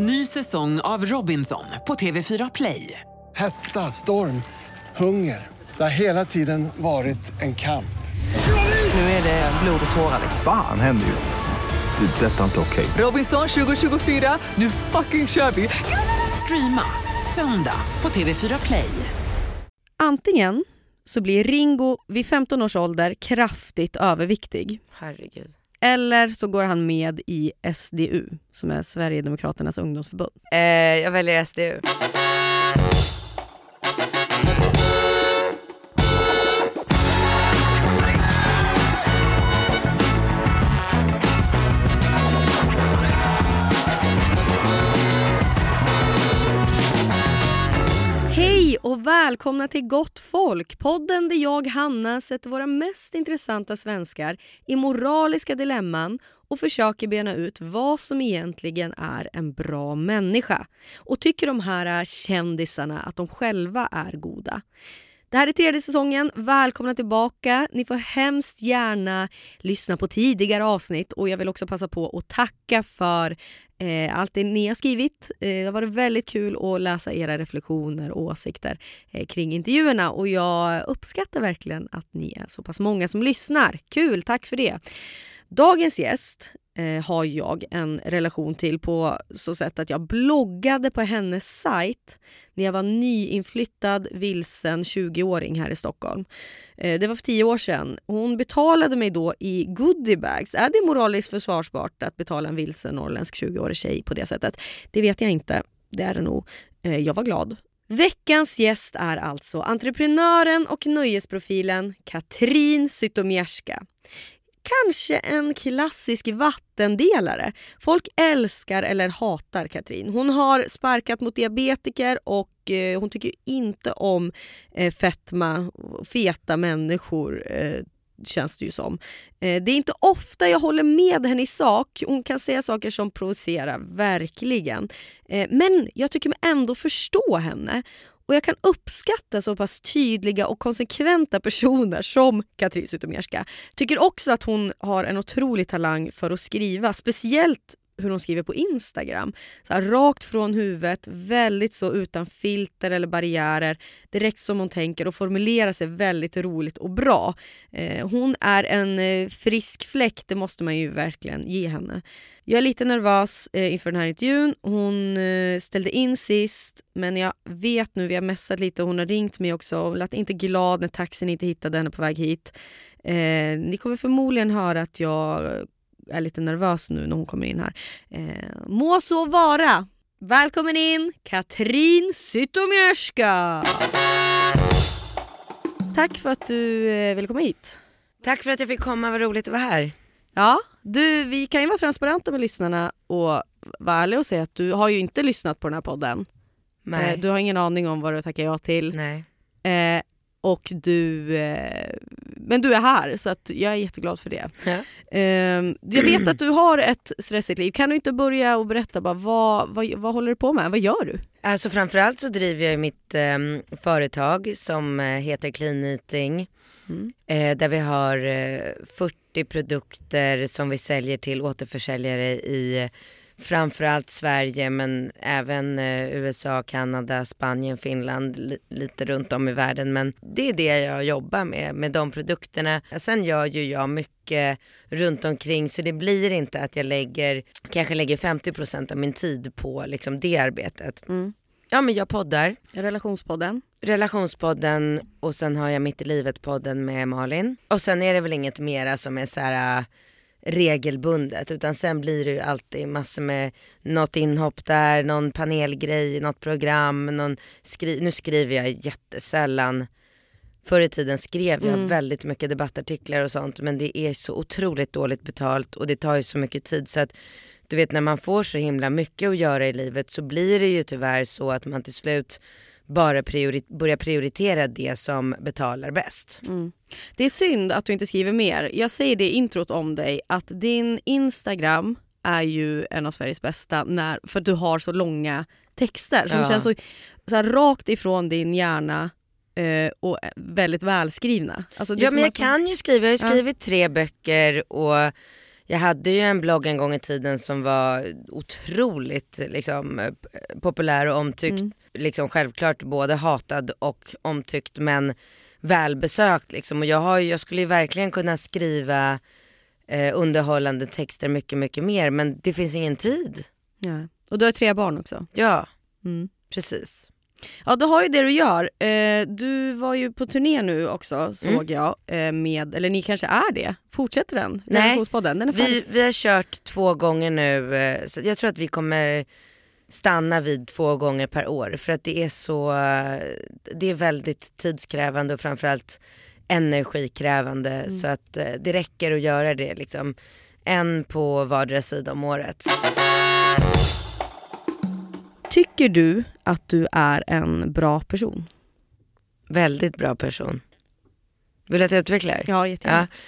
Ny säsong av Robinson på TV4 Play. Hetta, storm, hunger. Det har hela tiden varit en kamp. Nu är det blod och tårar. Fan händer just nu. Det. är Detta är inte okej. Robinson 2024, nu fucking kör vi! Streama söndag på TV4 Play. Antingen så blir Ringo vid 15 års ålder kraftigt överviktig. Herregud. Eller så går han med i SDU, som är Sverigedemokraternas ungdomsförbund. Eh, jag väljer SDU. Hej och välkomna till Gott folk, podden där jag, Hanna, sätter våra mest intressanta svenskar i moraliska dilemman och försöker bena ut vad som egentligen är en bra människa. Och tycker de här kändisarna att de själva är goda? Det här är tredje säsongen. Välkomna tillbaka. Ni får hemskt gärna lyssna på tidigare avsnitt och jag vill också passa på att tacka för eh, allt det ni har skrivit. Eh, det har varit väldigt kul att läsa era reflektioner och åsikter eh, kring intervjuerna och jag uppskattar verkligen att ni är så pass många som lyssnar. Kul, tack för det. Dagens gäst eh, har jag en relation till på så sätt att jag bloggade på hennes sajt när jag var nyinflyttad vilsen 20-åring här i Stockholm. Eh, det var för tio år sedan. Hon betalade mig då i goodiebags. Är det moraliskt försvarsbart att betala en vilsen norrländsk 20-årig tjej på det sättet? Det vet jag inte. Det är det nog. Eh, jag var glad. Veckans gäst är alltså entreprenören och nöjesprofilen Katrin Zytomierska kanske en klassisk vattendelare. Folk älskar eller hatar Katrin. Hon har sparkat mot diabetiker och eh, hon tycker inte om eh, fetma, feta människor eh, känns det ju som. Eh, det är inte ofta jag håller med henne i sak. Hon kan säga saker som provocerar, verkligen. Eh, men jag tycker mig ändå förstå henne. Och jag kan uppskatta så pass tydliga och konsekventa personer som Katrin Zytomierska. Tycker också att hon har en otrolig talang för att skriva, speciellt hur hon skriver på Instagram. Så här, rakt från huvudet, väldigt så utan filter eller barriärer. Direkt som hon tänker och formulerar sig väldigt roligt och bra. Eh, hon är en eh, frisk fläkt, det måste man ju verkligen ge henne. Jag är lite nervös eh, inför den här intervjun. Hon eh, ställde in sist, men jag vet nu, vi har messat lite och hon har ringt mig också. Hon lät inte glad när taxin inte hittade henne på väg hit. Eh, ni kommer förmodligen höra att jag är lite nervös nu när hon kommer in här. Eh, må så vara! Välkommen in Katrin Zytomierska! Tack för att du eh, ville komma hit. Tack för att jag fick komma, vad roligt att vara här. Ja, du, vi kan ju vara transparenta med lyssnarna och vara ärliga och säga att du har ju inte lyssnat på den här podden. Nej. Eh, du har ingen aning om vad du tackar ja till. Nej. Eh, och du, eh, men du är här så att jag är jätteglad för det. Ja. Eh, jag vet att du har ett stressigt liv. Kan du inte börja och berätta bara, vad, vad, vad håller du på med? Vad gör du? Alltså framförallt så driver jag mitt eh, företag som eh, heter Clean Eating. Mm. Eh, där vi har eh, 40 produkter som vi säljer till återförsäljare i framförallt Sverige men även eh, USA, Kanada, Spanien, Finland, li- lite runt om i världen. Men det är det jag jobbar med, med de produkterna. Sen gör ju jag mycket runt omkring så det blir inte att jag lägger, kanske lägger 50% av min tid på liksom det arbetet. Mm. Ja men jag poddar, Relationspodden. relationspodden och sen har jag Mitt i livet-podden med Malin. Och sen är det väl inget mera som är så här regelbundet utan sen blir det ju alltid massor med något inhopp där, någon panelgrej, något program, någon skri- nu skriver jag jättesällan. Förr i tiden skrev jag Mm. väldigt mycket debattartiklar och sånt men det är så otroligt dåligt betalt och det tar ju så mycket tid så att du vet när man får så himla mycket att göra i livet så blir det ju tyvärr så att man till slut bara priori- börjar prioritera det som betalar bäst. Mm. Det är synd att du inte skriver mer. Jag säger det i introt om dig att din Instagram är ju en av Sveriges bästa när, för att du har så långa texter som Ja. känns så, så rakt ifrån din hjärna eh, och väldigt välskrivna. Alltså, Ja men jag kan ju skriva, jag har ju Ja. skrivit tre böcker och Jag hade ju en blogg en gång i tiden som var otroligt liksom, populär och omtyckt. Mm. Liksom, självklart både hatad och omtyckt men välbesökt. Liksom. Och jag, har, jag skulle ju verkligen kunna skriva eh, underhållande texter mycket, mycket mer men det finns ingen tid. Ja. Och du har tre barn också. Ja, Mm. precis. Ja, du har ju det du gör. Eh, du var ju på turné nu också såg Mm. jag. Eh, med, eller ni kanske är det? Fortsätter den? Nej? Den är. Vi, vi har kört två gånger nu eh, så jag tror att vi kommer stanna vid två gånger per år för att det är så, det är väldigt tidskrävande och framförallt energikrävande så att det räcker att göra det liksom en på vardera sida om året. Tycker du att du är en bra person? Väldigt bra person. Vill du att jag utvecklar? Ja, jättegärna. Ja.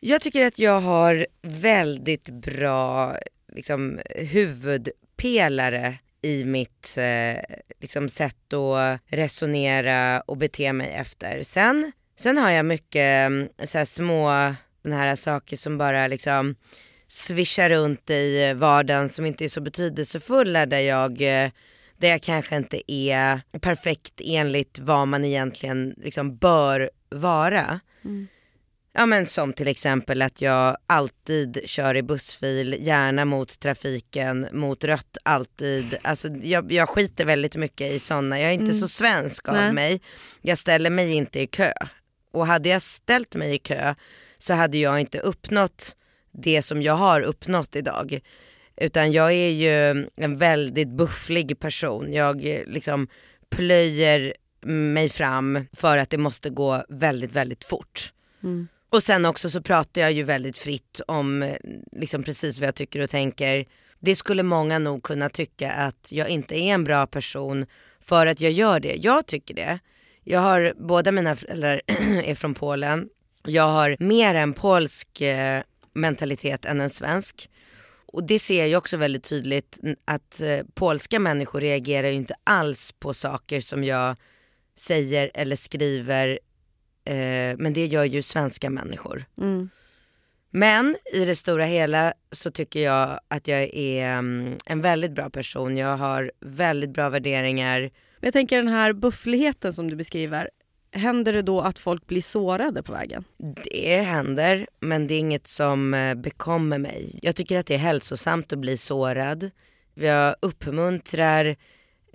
Jag tycker att jag har väldigt bra liksom, huvudpelare i mitt eh, liksom, sätt att resonera och bete mig efter. Sen, sen har jag mycket mm, så här, små såna här saker som bara liksom svischar runt i vardagen som inte är så betydelsefulla där jag eh, där jag kanske inte är perfekt enligt vad man egentligen liksom bör vara. Ja men som till exempel att jag alltid kör i bussfil, gärna mot trafiken, mot rött alltid. Alltså jag, jag skiter väldigt mycket i sådana, jag är inte så svensk av Nej. mig. Jag ställer mig inte i kö. Och hade jag ställt mig i kö så hade jag inte uppnått det som jag har uppnått idag. Utan jag är ju en väldigt bufflig person. Jag eh, liksom plöjer mig fram för att det måste gå väldigt, väldigt fort. Och sen också så pratar jag ju väldigt fritt om eh, liksom precis vad jag tycker och tänker. Det skulle många nog kunna tycka att jag inte är en bra person för att jag gör det. Jag tycker det. Jag har, båda mina föräldrar är från Polen. Jag har mer en polsk eh, mentalitet än en svensk. Och det ser jag också väldigt tydligt att eh, polska människor reagerar ju inte alls på saker som jag säger eller skriver. Eh, men det gör ju svenska människor. Mm. Men i det stora hela så tycker jag att jag är mm, en väldigt bra person. Jag har väldigt bra värderingar. Jag tänker den här buffligheten som du beskriver. Händer det då att folk blir sårade på vägen? Det händer, men det är inget som eh, bekommer mig. Jag tycker att det är hälsosamt att bli sårad. Jag uppmuntrar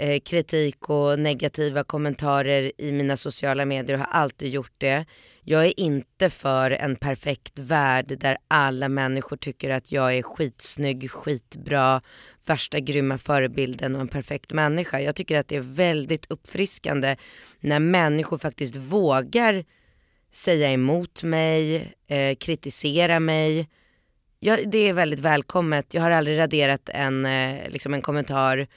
eh, kritik och negativa kommentarer i mina sociala medier och har alltid gjort det. Jag är inte för en perfekt värld där alla människor tycker att jag är skitsnygg, skitbra, värsta grymma förebilden och en perfekt människa. Jag tycker att det är väldigt uppfriskande när människor faktiskt vågar säga emot mig, eh, kritisera mig. Ja, det är väldigt välkommet. Jag har aldrig raderat en, eh, liksom en kommentar.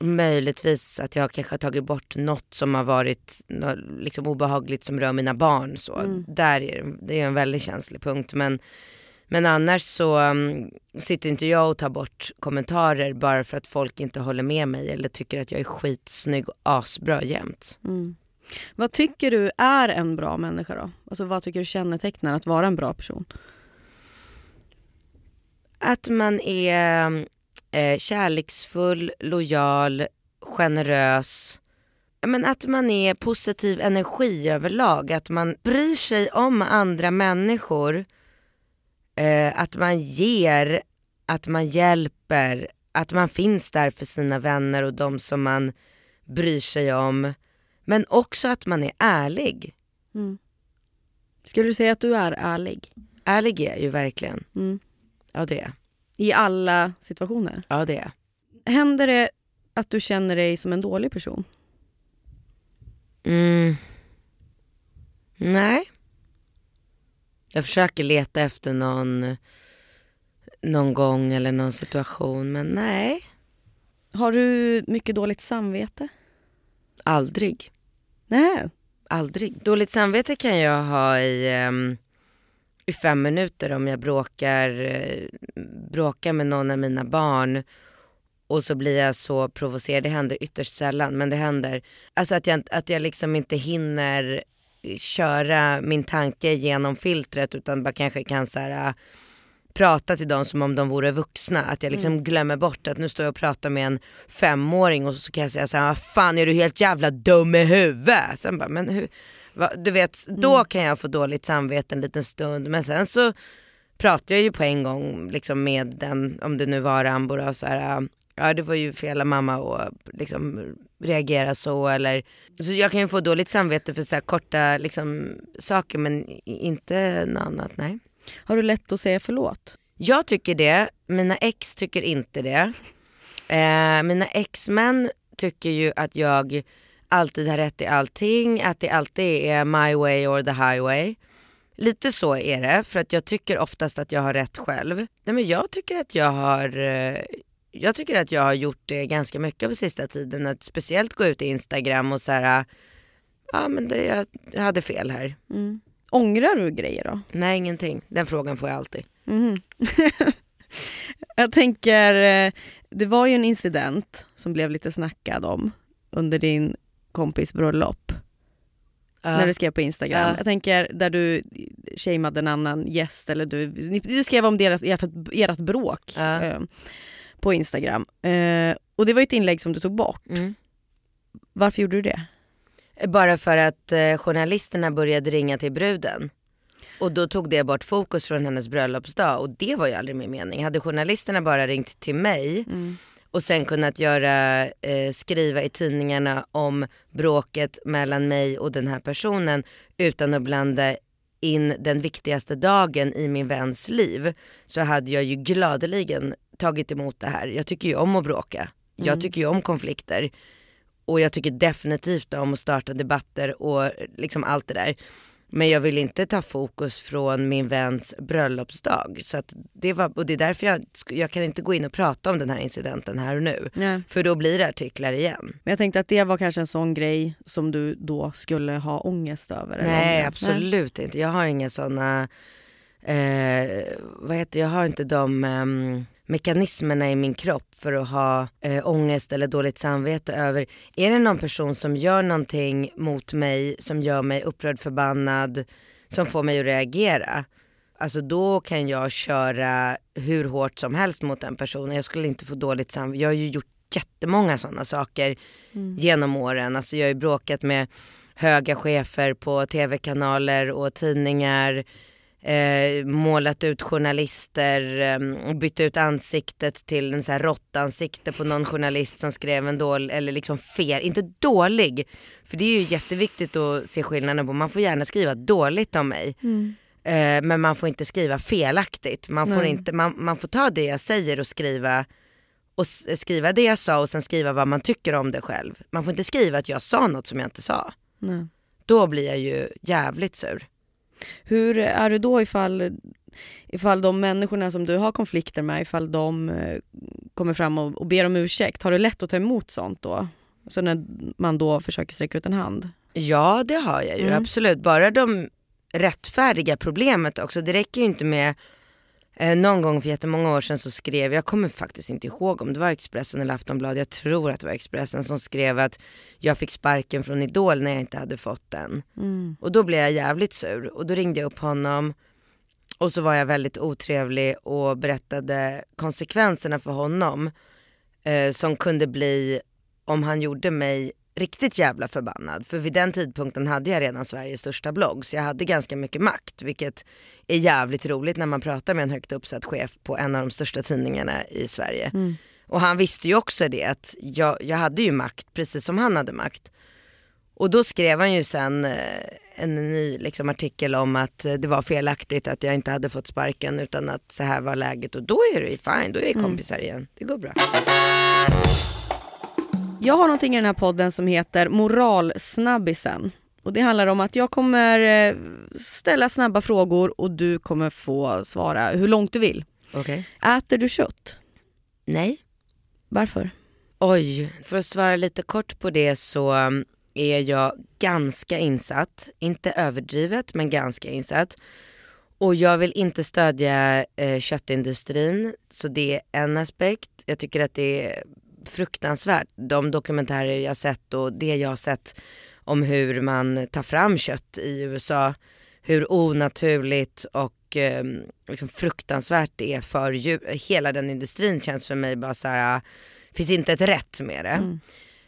Möjligtvis att jag kanske har tagit bort något som har varit liksom obehagligt som rör mina barn. Så. Där är det, det är en väldigt känslig punkt. Men, men annars så um, sitter inte jag och tar bort kommentarer bara för att folk inte håller med mig eller tycker att jag är skitsnygg och asbra jämt. Vad tycker du är en bra människa då? Alltså vad tycker du kännetecknar att vara en bra person? Att man är eh, kärleksfull, lojal, generös. Men att man är positiv energi överlag. Att man bryr sig om andra människor. Eh, att man ger, att man hjälper. Att man finns där för sina vänner och de som man bryr sig om. Men också att man är ärlig. Skulle du säga att du är ärlig? Ärlig är jag ju verkligen. Mm. Ja det är I alla situationer? Ja det är Händer det att du känner dig som en dålig person? Mm. Nej. Jag försöker leta efter någon, någon gång eller någon situation men nej, Har du mycket dåligt samvete? aldrig. Nej. Aldrig. Dåligt samvete kan jag ha i, ehm, i fem minuter om jag bråkar, eh, bråkar med någon av mina barn och så blir jag så provocerad. Det händer ytterst sällan men det händer. Alltså att jag, att jag liksom inte hinner köra min tanke genom filtret utan bara kanske kan så här, äh, prata till dem som om de vore vuxna. Att jag liksom glömmer bort att nu står jag och pratar med en femåring och så kan jag säga så här, "Vad fan är du helt jävla dum i huvudet? Sen bara, men hur, du vet, då kan jag få dåligt samvete en liten stund men sen så pratar jag ju på en gång liksom med den, om det nu var Rambo då, så här, ja det var ju fel av mamma att liksom reagera så eller så jag kan ju få dåligt samvete för så här korta liksom, saker men inte något annat, nej. Har du lätt att säga förlåt? Jag tycker det, mina ex tycker inte det. Eh, mina exmän tycker ju att jag alltid har rätt i allting, att det alltid är my way or the highway. Lite så är det, för att jag tycker oftast att jag har rätt själv. Nej, men jag tycker att jag har eh, jag tycker att jag har gjort det ganska mycket på sista tiden. Att speciellt gå ut i Instagram och så här, ja men det, jag, hade fel här. Ångrar du grejer då? Nej ingenting, den frågan får jag alltid. Jag tänker, eh, det var ju en incident som blev lite snackad om under din kompis bröllop. Ja. När du skrev på Instagram. Ja. Jag tänker där du shameade en annan gäst eller du, du skrev om deras, ert, ert bråk Ja. eh, på Instagram. Eh, och det var ett inlägg som du tog bort. Mm. Varför gjorde du det? Bara för att eh, journalisterna började ringa till bruden. Och då tog det bort fokus från hennes bröllopsdag och det var ju aldrig min mening. Hade journalisterna bara ringt till mig och sen kunnat göra, eh, skriva i tidningarna om bråket mellan mig och den här personen utan att blanda in den viktigaste dagen i min väns liv så hade jag ju gladeligen tagit emot det här. Jag tycker ju om att bråka. Jag tycker ju om konflikter. Och jag tycker definitivt om att starta debatter och liksom allt det där. Men jag vill inte ta fokus från min väns bröllopsdag. Så det var, och det är därför jag, jag kan inte gå in och prata om den här incidenten här och nu. Nej. För då blir det artiklar igen. Men jag tänkte att det var kanske en sån grej som du då skulle ha ångest över. eller Nej absolut inte. Jag har inga sådana, eh, vad heter jag har inte de ehm, mekanismerna i min kropp för att ha eh, ångest eller dåligt samvete över. Är det någon person som gör någonting mot mig som gör mig upprörd, förbannad, som får mig att reagera. Alltså då kan jag köra hur hårt som helst mot den personen. Jag skulle inte få dåligt samvete. Jag har ju gjort jättemånga sådana saker genom åren. Alltså jag har ju bråkat med höga chefer på tv-kanaler och tidningar. Eh, målat ut journalister, eh, bytt ut ansiktet till en så här råttansikte på någon journalist som skrev en dålig, eller liksom fel, inte dålig. För det är ju jätteviktigt att se skillnaden på, man får gärna skriva dåligt om mig. Eh, men man får inte skriva felaktigt. Man får, Nej. inte, man, man får ta det jag säger och skriva och s- skriva det jag sa och sen skriva vad man tycker om det själv. Man får inte skriva att jag sa något som jag inte sa. Nej. Då blir jag ju jävligt sur. Hur är du då ifall, ifall de människorna som du har konflikter med, ifall de eh, kommer fram och, och ber om ursäkt, har du lätt att ta emot sånt då? Så när man då försöker sträcka ut en hand? Ja det har jag ju Mm. absolut. Bara de rättfärdiga problemet också. Det räcker ju inte med eh, någon gång för jättemånga år sedan så skrev, jag kommer faktiskt inte ihåg om det var Expressen eller Aftonbladet, jag tror att det var Expressen som skrev att jag fick sparken från Idol när jag inte hade fått den. Och då blev jag jävligt sur och då ringde jag upp honom och så var jag väldigt otrevlig och berättade konsekvenserna för honom eh, som kunde bli om han gjorde mig riktigt jävla förbannad. För vid den tidpunkten hade jag redan Sveriges största blogg så jag hade ganska mycket makt vilket är jävligt roligt när man pratar med en högt uppsatt chef på en av de största tidningarna i Sverige. Och han visste ju också det att jag, jag hade ju makt precis som han hade makt. Och då skrev han ju sen eh, en ny liksom, artikel om att eh, det var felaktigt att jag inte hade fått sparken utan att så här var läget och då är det ju fine, då är vi kompisar igen. Det går bra. Jag har någonting i den här podden som heter Moralsnabbisen. Och det handlar om att jag kommer eh, ställa snabba frågor och du kommer få svara hur långt du vill. Okej. Äter du kött? Nej. Varför? Oj, för att svara lite kort på det så um, är jag ganska insatt. Inte överdrivet men ganska insatt. Och jag vill inte stödja eh, köttindustrin så det är en aspekt. Jag tycker att det är fruktansvärt. De dokumentärer jag sett och det jag sett om hur man tar fram kött i USA. Hur onaturligt och eh, liksom fruktansvärt det är för djur. Hela den industrin känns för mig bara så här, finns inte ett rätt med det.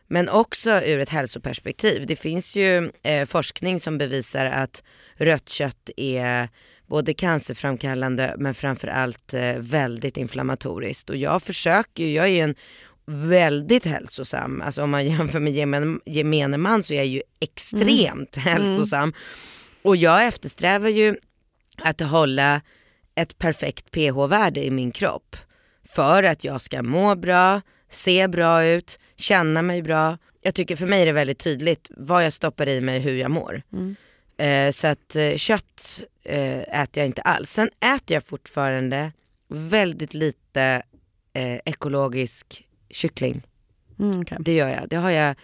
Men också ur ett hälsoperspektiv. Det finns ju eh, forskning som bevisar att rött kött är både cancerframkallande men framförallt eh, väldigt inflammatoriskt. Och jag försöker, jag är en väldigt hälsosam, alltså om man jämför med gemene, gemene man så är jag ju extremt hälsosam. Och jag eftersträvar ju att hålla ett perfekt pH-värde i min kropp. För att jag ska må bra, se bra ut, känna mig bra. Jag tycker för mig är det väldigt tydligt vad jag stoppar i mig, hur jag mår. Eh, så att eh, kött eh, äter jag inte alls. Sen äter jag fortfarande väldigt lite eh, ekologisk kyckling. Mm, okej. Det gör jag. Det har jag.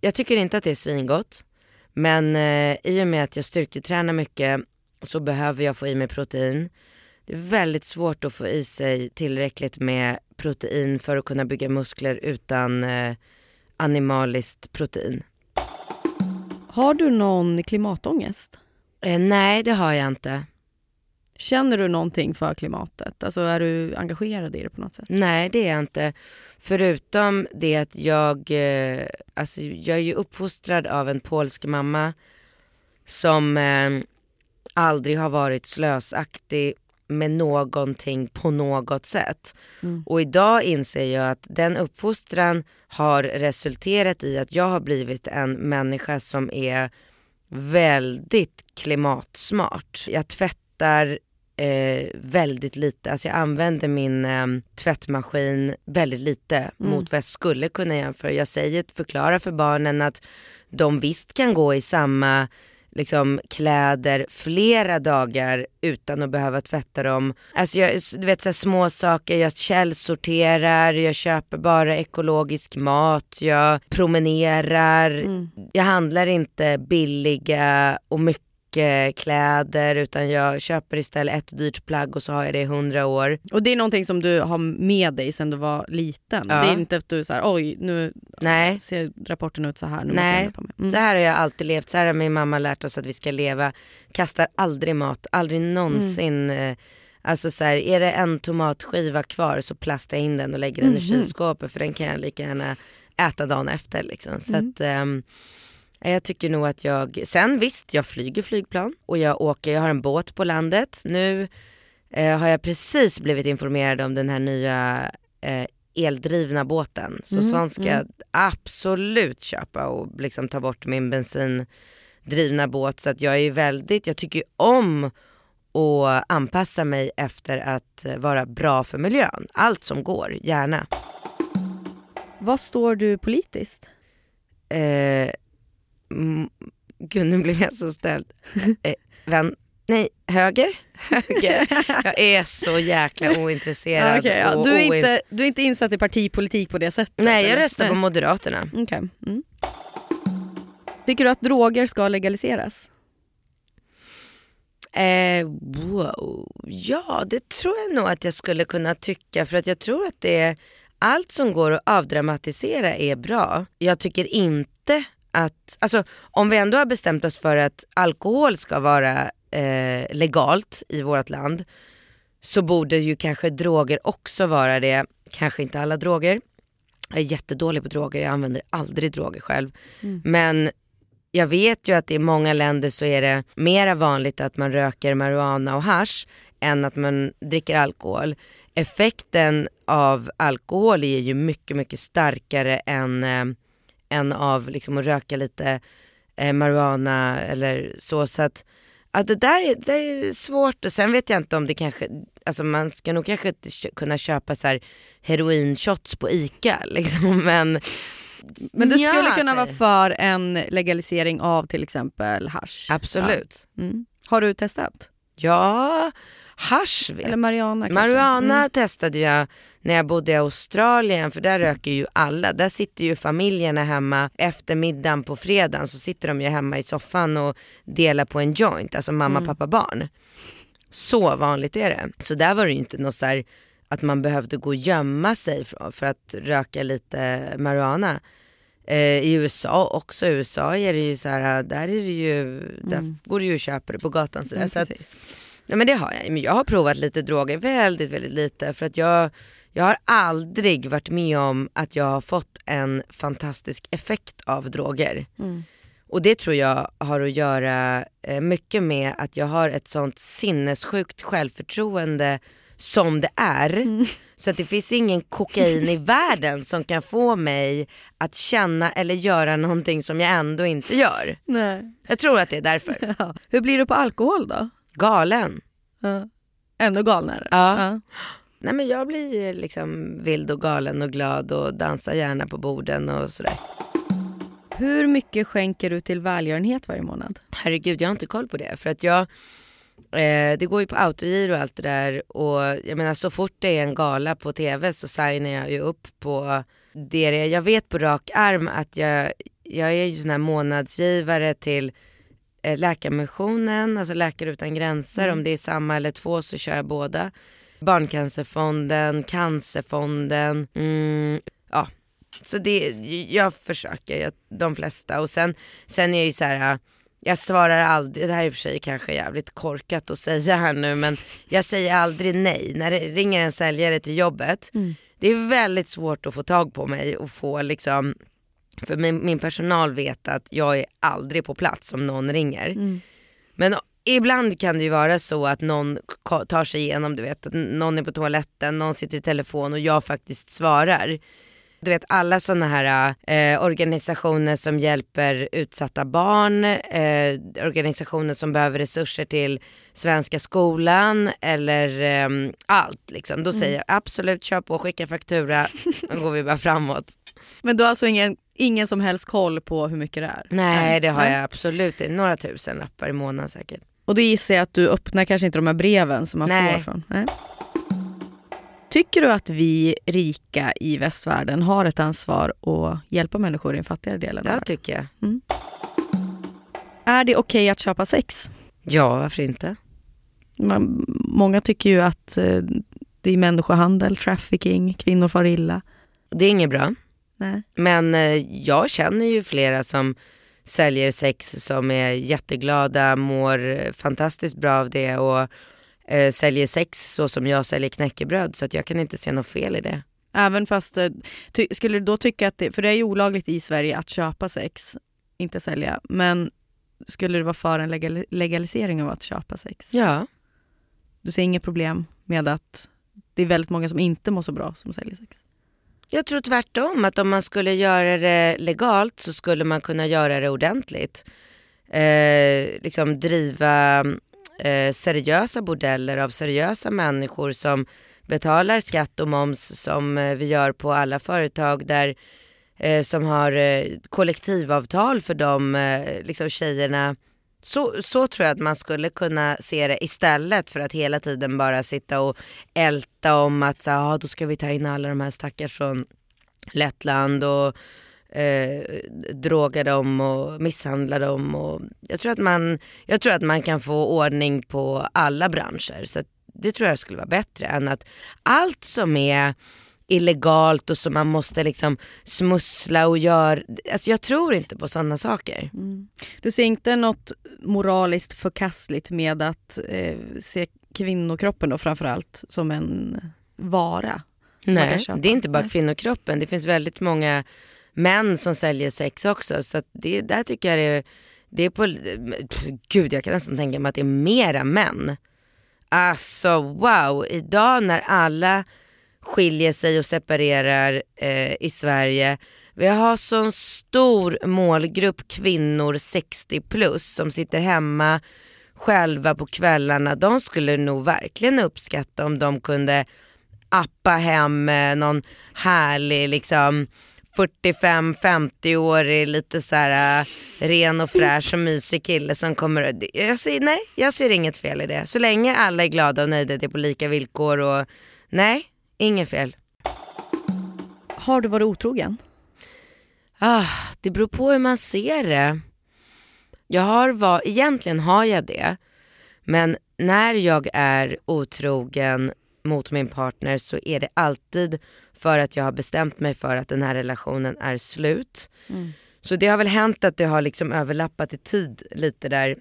Jag tycker inte att det är svingott. Men eh, i och med att jag styrketränar mycket så behöver jag få i mig protein. Det är väldigt svårt att få i sig tillräckligt med protein för att kunna bygga muskler utan eh, animaliskt protein. Har du någon klimatångest? Eh, nej, det har jag inte. Känner du någonting för klimatet? Alltså är du engagerad i det på något sätt? Nej, det är jag inte. Förutom det att jag, eh, alltså jag är ju uppfostrad av en polsk mamma som eh, aldrig har varit slösaktig med någonting på något sätt. Och idag inser jag att den uppfostran har resulterat i att jag har blivit en människa som är väldigt klimatsmart. Jag tvättar eh, väldigt lite. Alltså jag använder min eh, tvättmaskin väldigt lite mot vad jag skulle kunna jämföra. Jag säger, förklarar för barnen att de visst kan gå i samma liksom, kläder flera dagar utan att behöva tvätta dem. Alltså jag, du vet så små saker, jag källsorterar, jag köper bara ekologisk mat, jag promenerar, jag handlar inte billiga och mycket kläder utan jag köper istället ett dyrt plagg och så har jag det i hundra år. Och det är någonting som du har med dig sedan du var liten? Ja. Det är inte att du så här, oj nu Nej. ser rapporten ut så här, nu Nej, på mig. Mm. så här har jag alltid levt. Så här har min mamma lärt oss att vi ska leva. Kastar aldrig mat, aldrig någonsin. eh, Alltså så här, är det en tomatskiva kvar så plastar jag in den och lägger den i kylskåpet för den kan jag lika gärna äta dagen efter. Liksom. Så att, ehm, jag tycker nog att jag, sen visst jag flyger flygplan och jag åker, jag har en båt på landet. Nu eh, har jag precis blivit informerad om den här nya eh, eldrivna båten. Så sån ska jag absolut köpa och liksom ta bort min bensindrivna båt. Så att jag är väldigt, jag tycker om att anpassa mig efter att eh, vara bra för miljön. Allt som går, gärna. Vad står du politiskt? Eh, mm, gud nu blev jag så ställd. Eh, vän, nej, höger? höger. Jag är så jäkla ointresserad. Okej, ja, du, är inte, du är inte insatt i partipolitik på det sättet? Nej, jag röstar på Nej. Moderaterna. Okej. Mm. Tycker du att droger ska legaliseras? Eh, wow. Ja, det tror jag nog att jag skulle kunna tycka för att jag tror att det är allt som går att avdramatisera är bra. Jag tycker inte att, alltså om vi ändå har bestämt oss för att alkohol ska vara eh, legalt i vårt land så borde ju kanske droger också vara det. Kanske inte alla droger. Jag är jättedålig på droger, jag använder aldrig droger själv. Men jag vet ju att i många länder så är det mera vanligt att man röker marijuana och hash än att man dricker alkohol. Effekten av alkohol är ju mycket, mycket starkare än, eh, än av liksom att röka lite eh, marijuana eller så. så att, ja, det, där är, det är svårt och sen vet jag inte om det kanske, alltså man ska nog kanske inte kunna köpa så här heroinshots på ICA liksom, men Men du skulle kunna vara för en legalisering av till exempel hash? Absolut. Ja. Mm. Har du testat? Ja, hasch vet Eller marijuana? Marijuana Mm. testade jag när jag bodde i Australien för där röker ju alla. Där sitter ju familjerna hemma efter middagen på fredagen så sitter de ju hemma i soffan och delar på en joint, alltså mamma, Mm. pappa, barn. Så vanligt är det. Så där var det ju inte något så här att man behövde gå och gömma sig för, för att röka lite marijuana. Eh, I USA, också i USA är det ju så här, där är det ju, där går det ju att köpa det på gatan. Så, där. Mm, så att, Nej, men det har jag. Men jag har provat lite droger, väldigt väldigt lite. För att jag, jag har aldrig varit med om att jag har fått en fantastisk effekt av droger. Mm. Och det tror jag har att göra eh, mycket med att jag har ett sånt sinnessjukt självförtroende som det är. Så att det finns ingen kokain i världen som kan få mig att känna eller göra någonting som jag ändå inte gör. Nej. Jag tror att det är därför. Ja. Hur blir du på alkohol då? Galen. Ja. Ännu galnare? Ja. Nej men jag blir liksom vild och galen och glad och dansar gärna på borden och sådär. Hur mycket skänker du till välgörenhet varje månad? Herregud jag har inte koll på det för att jag eh, det går ju på autogiro och allt det där och jag menar så fort det är en gala på tv så signar jag ju upp på det. Jag vet på rak arm att jag, jag är ju sån här månadsgivare till Läkarmissionen, alltså Läkare utan gränser. Om det är samma eller två så kör jag båda. Barncancerfonden, Cancerfonden. Mm, ja. Så det, jag försöker, jag, de flesta. Och sen, sen är jag ju så här, jag svarar aldrig, det här är i och för sig kanske jävligt korkat att säga här nu men jag säger aldrig nej. När det ringer en säljare till jobbet, det är väldigt svårt att få tag på mig och få liksom för min, min personal vet att jag är aldrig på plats om någon ringer. Men ibland kan det ju vara så att någon tar sig igenom, du vet någon är på toaletten, någon sitter i telefon och jag faktiskt svarar. Du vet alla sådana här eh, organisationer som hjälper utsatta barn, eh, organisationer som behöver resurser till Svenska skolan eller eh, allt. Liksom. Då säger jag absolut kör på, skicka faktura, då går vi bara framåt. Men du har alltså ingen, ingen som helst koll på hur mycket det är? Nej det har Nej. jag absolut inte, några tusen lappar i månaden säkert. Och då gissar jag att du öppnar kanske inte de här breven som man Nej. får från... Nej. Tycker du att vi rika i västvärlden har ett ansvar att hjälpa människor i den fattigare delen Ja tycker jag. Är det okej att köpa sex? Ja varför inte? Man, många tycker ju att eh, det är människohandel, trafficking, kvinnor far illa. Det är inget bra. Nej. Men eh, jag känner ju flera som säljer sex som är jätteglada, mår fantastiskt bra av det och eh, säljer sex så som jag säljer knäckebröd så att jag kan inte se något fel i det. Även fast, eh, skulle du då tycka att det, för det är ju olagligt i Sverige att köpa sex, inte sälja, men skulle du vara för en legal, legalisering av att köpa sex? Ja. Du ser inget problem med att det är väldigt många som inte mår så bra som säljer sex? Jag tror tvärtom att om man skulle göra det legalt så skulle man kunna göra det ordentligt. Eh, liksom driva eh, seriösa bordeller av seriösa människor som betalar skatt och moms som eh, vi gör på alla företag där eh, som har eh, kollektivavtal för de eh, liksom tjejerna. Så, så tror jag att man skulle kunna se det istället för att hela tiden bara sitta och älta om att så, ah, då ska vi ta in alla de här stackars från Lettland och eh, droga dem och misshandla dem. Och jag, tror att man, jag tror att man kan få ordning på alla branscher. Så det tror jag skulle vara bättre än att allt som är illegalt och som man måste liksom smussla och göra. Alltså jag tror inte på sådana saker. Du ser inte något moraliskt förkastligt med att eh, se kvinnokroppen då framförallt som en vara? Nej, det är inte bara kvinnokroppen. Det finns väldigt många män som säljer sex också. Så att det, där tycker jag det är, det är på, pff, gud jag kan nästan tänka mig att det är mera män. Alltså wow, idag när alla skiljer sig och separerar eh, i Sverige. Vi har sån stor målgrupp kvinnor 60 plus som sitter hemma själva på kvällarna. De skulle nog verkligen uppskatta om de kunde appa hem eh, någon härlig liksom 45-50-årig lite så här eh, ren och fräsch och mysig kille som kommer. Jag ser, nej, jag ser inget fel i det. Så länge alla är glada och nöjda, det är på lika villkor och nej, inget fel. Har du varit otrogen? Ah, det beror på hur man ser det. Jag har var, egentligen har jag det. Men när jag är otrogen mot min partner så är det alltid för att jag har bestämt mig för att den här relationen är slut. Så det har väl hänt att det har liksom överlappat i tid lite där.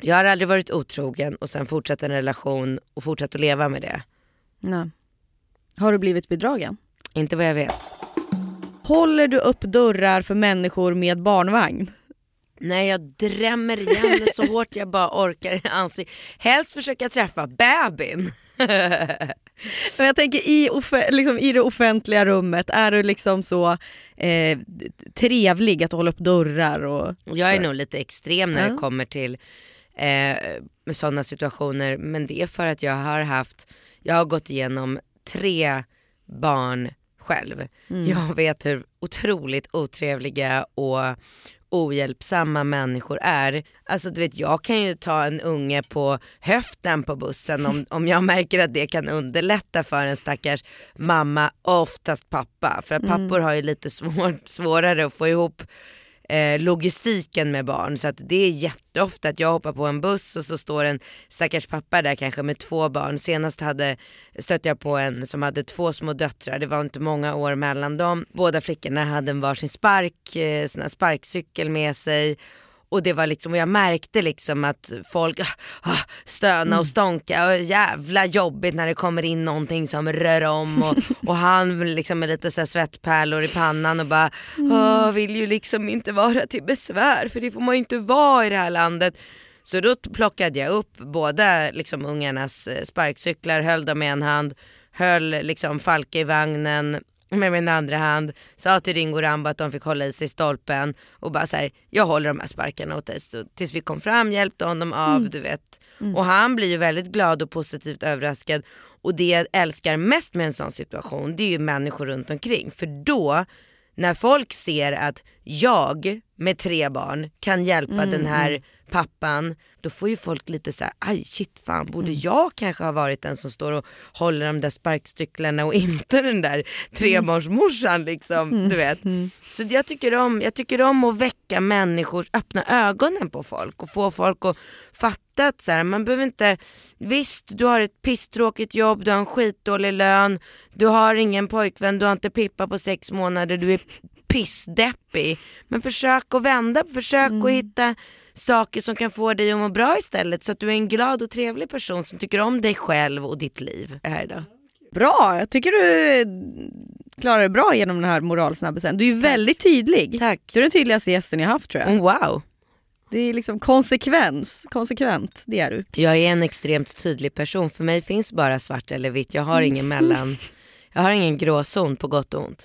Jag har aldrig varit otrogen och sen fortsatt en relation och fortsatt att leva med det. Nej. Har du blivit bedragen? Inte vad jag vet. Håller du upp dörrar för människor med barnvagn? Nej jag drämmer igen så hårt jag bara orkar i ansiktet. Helst försöka träffa bebin. Men jag tänker i, liksom, i det offentliga rummet, är du liksom så eh, trevlig att du håller upp dörrar? Och, Jag är så? nog lite extrem när Ja. det kommer till eh, sådana situationer men det är för att jag har haft, jag har gått igenom tre barn själv. Jag vet hur otroligt otrevliga och ohjälpsamma människor är. Alltså du vet jag kan ju ta en unge på höften på bussen om, om jag märker att det kan underlätta för en stackars mamma, oftast pappa. För att pappor har ju lite svår, svårare att få ihop eh, logistiken med barn. Så att det är jätteofta att jag hoppar på en buss och så står en stackars pappa där kanske med två barn. Senast hade, stötte jag på en som hade två små döttrar. Det var inte många år mellan dem. Båda flickorna hade en varsin spark, eh, sparkcykel med sig. Och det var liksom, och jag märkte liksom att folk ah, stöna och stånka och jävla jobbigt när det kommer in någonting som rör om. Och, och han liksom med lite så svettpärlor i pannan och bara "Åh, vill ju liksom inte vara till besvär för det får man ju inte vara i det här landet. Så då plockade jag upp båda liksom ungarnas eh, sparkcyklar, höll dem i en hand, höll liksom Falke i vagnen med min andra hand, sa till Ringo Rambo att de fick hålla i sig i stolpen och bara så här, jag håller de här sparkarna åt dig Så tills vi kom fram, hjälpte honom av, du vet. Och han blir ju väldigt glad och positivt överraskad. Och det jag älskar mest med en sån situation, det är ju människor runt omkring. För då, när folk ser att jag med tre barn kan hjälpa den här pappan, då får ju folk lite så här, aj shit fan borde jag kanske ha varit den som står och håller de där sparkcyklarna och inte den där trebarnsmorsan liksom, du vet. Så jag tycker, om, jag tycker om att väcka människors, öppna ögonen på folk och få folk att fatta att så här, man behöver inte, visst du har ett pisstråkigt jobb, du har en skitdålig lön, du har ingen pojkvän, du har inte Pippa på sex månader, du är pissdeppig. Men försök att vända, försök att hitta saker som kan få dig att må bra istället så att du är en glad och trevlig person som tycker om dig själv och ditt liv. Här då. Bra, jag tycker du klarar dig bra genom den här moralsnabbisen. Du är ju väldigt tydlig. Tack. Du är den tydligaste gästen jag haft tror jag. Mm, wow. Det är liksom konsekvens, konsekvent, det är du. Jag är en extremt tydlig person. För mig finns bara svart eller vitt. Jag har ingen mellan. Jag har ingen gråzon på gott och ont.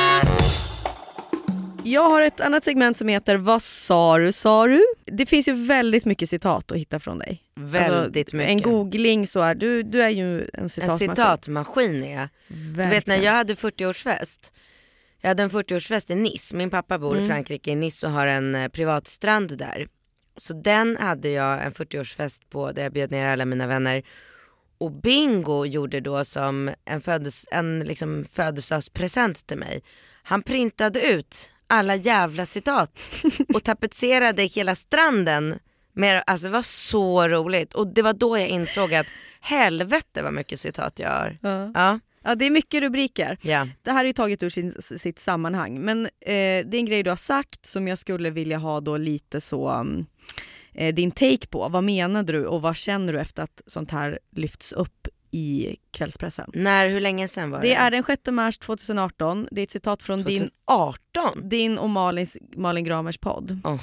Jag har ett annat segment som heter Vad sa du sa du? Det finns ju väldigt mycket citat att hitta från dig. Väldigt Alltså, mycket. En googling så är du, du är ju en En citatmaskin. citatmaskin är jag. Du vet när Verkligen. jag hade 40-årsfest. Jag hade en 40-årsfest i Nice. Min pappa bor Mm. i Frankrike i Nice och har en eh, privatstrand där. Så den hade jag en 40-årsfest på där jag bjöd ner alla mina vänner. Och Bingo gjorde då som en, födes, en liksom födelsedagspresent till mig. Han printade ut alla jävla citat och tapetserade hela stranden. Med, alltså det var så roligt och det var då jag insåg att helvete vad mycket citat jag har. Ja. Ja, Ja, det är mycket rubriker. ja. Det här är ju taget ur sin, sitt sammanhang men eh, det är en grej du har sagt som jag skulle vilja ha då lite så um, eh, din take på. Vad menade du och vad känner du efter att sånt här lyfts upp i kvällspressen. När, hur länge sedan var det? Det är den 6 mars 2018. Det är ett citat från din, 2018? din och Malins, Malin Gramers podd. Oh,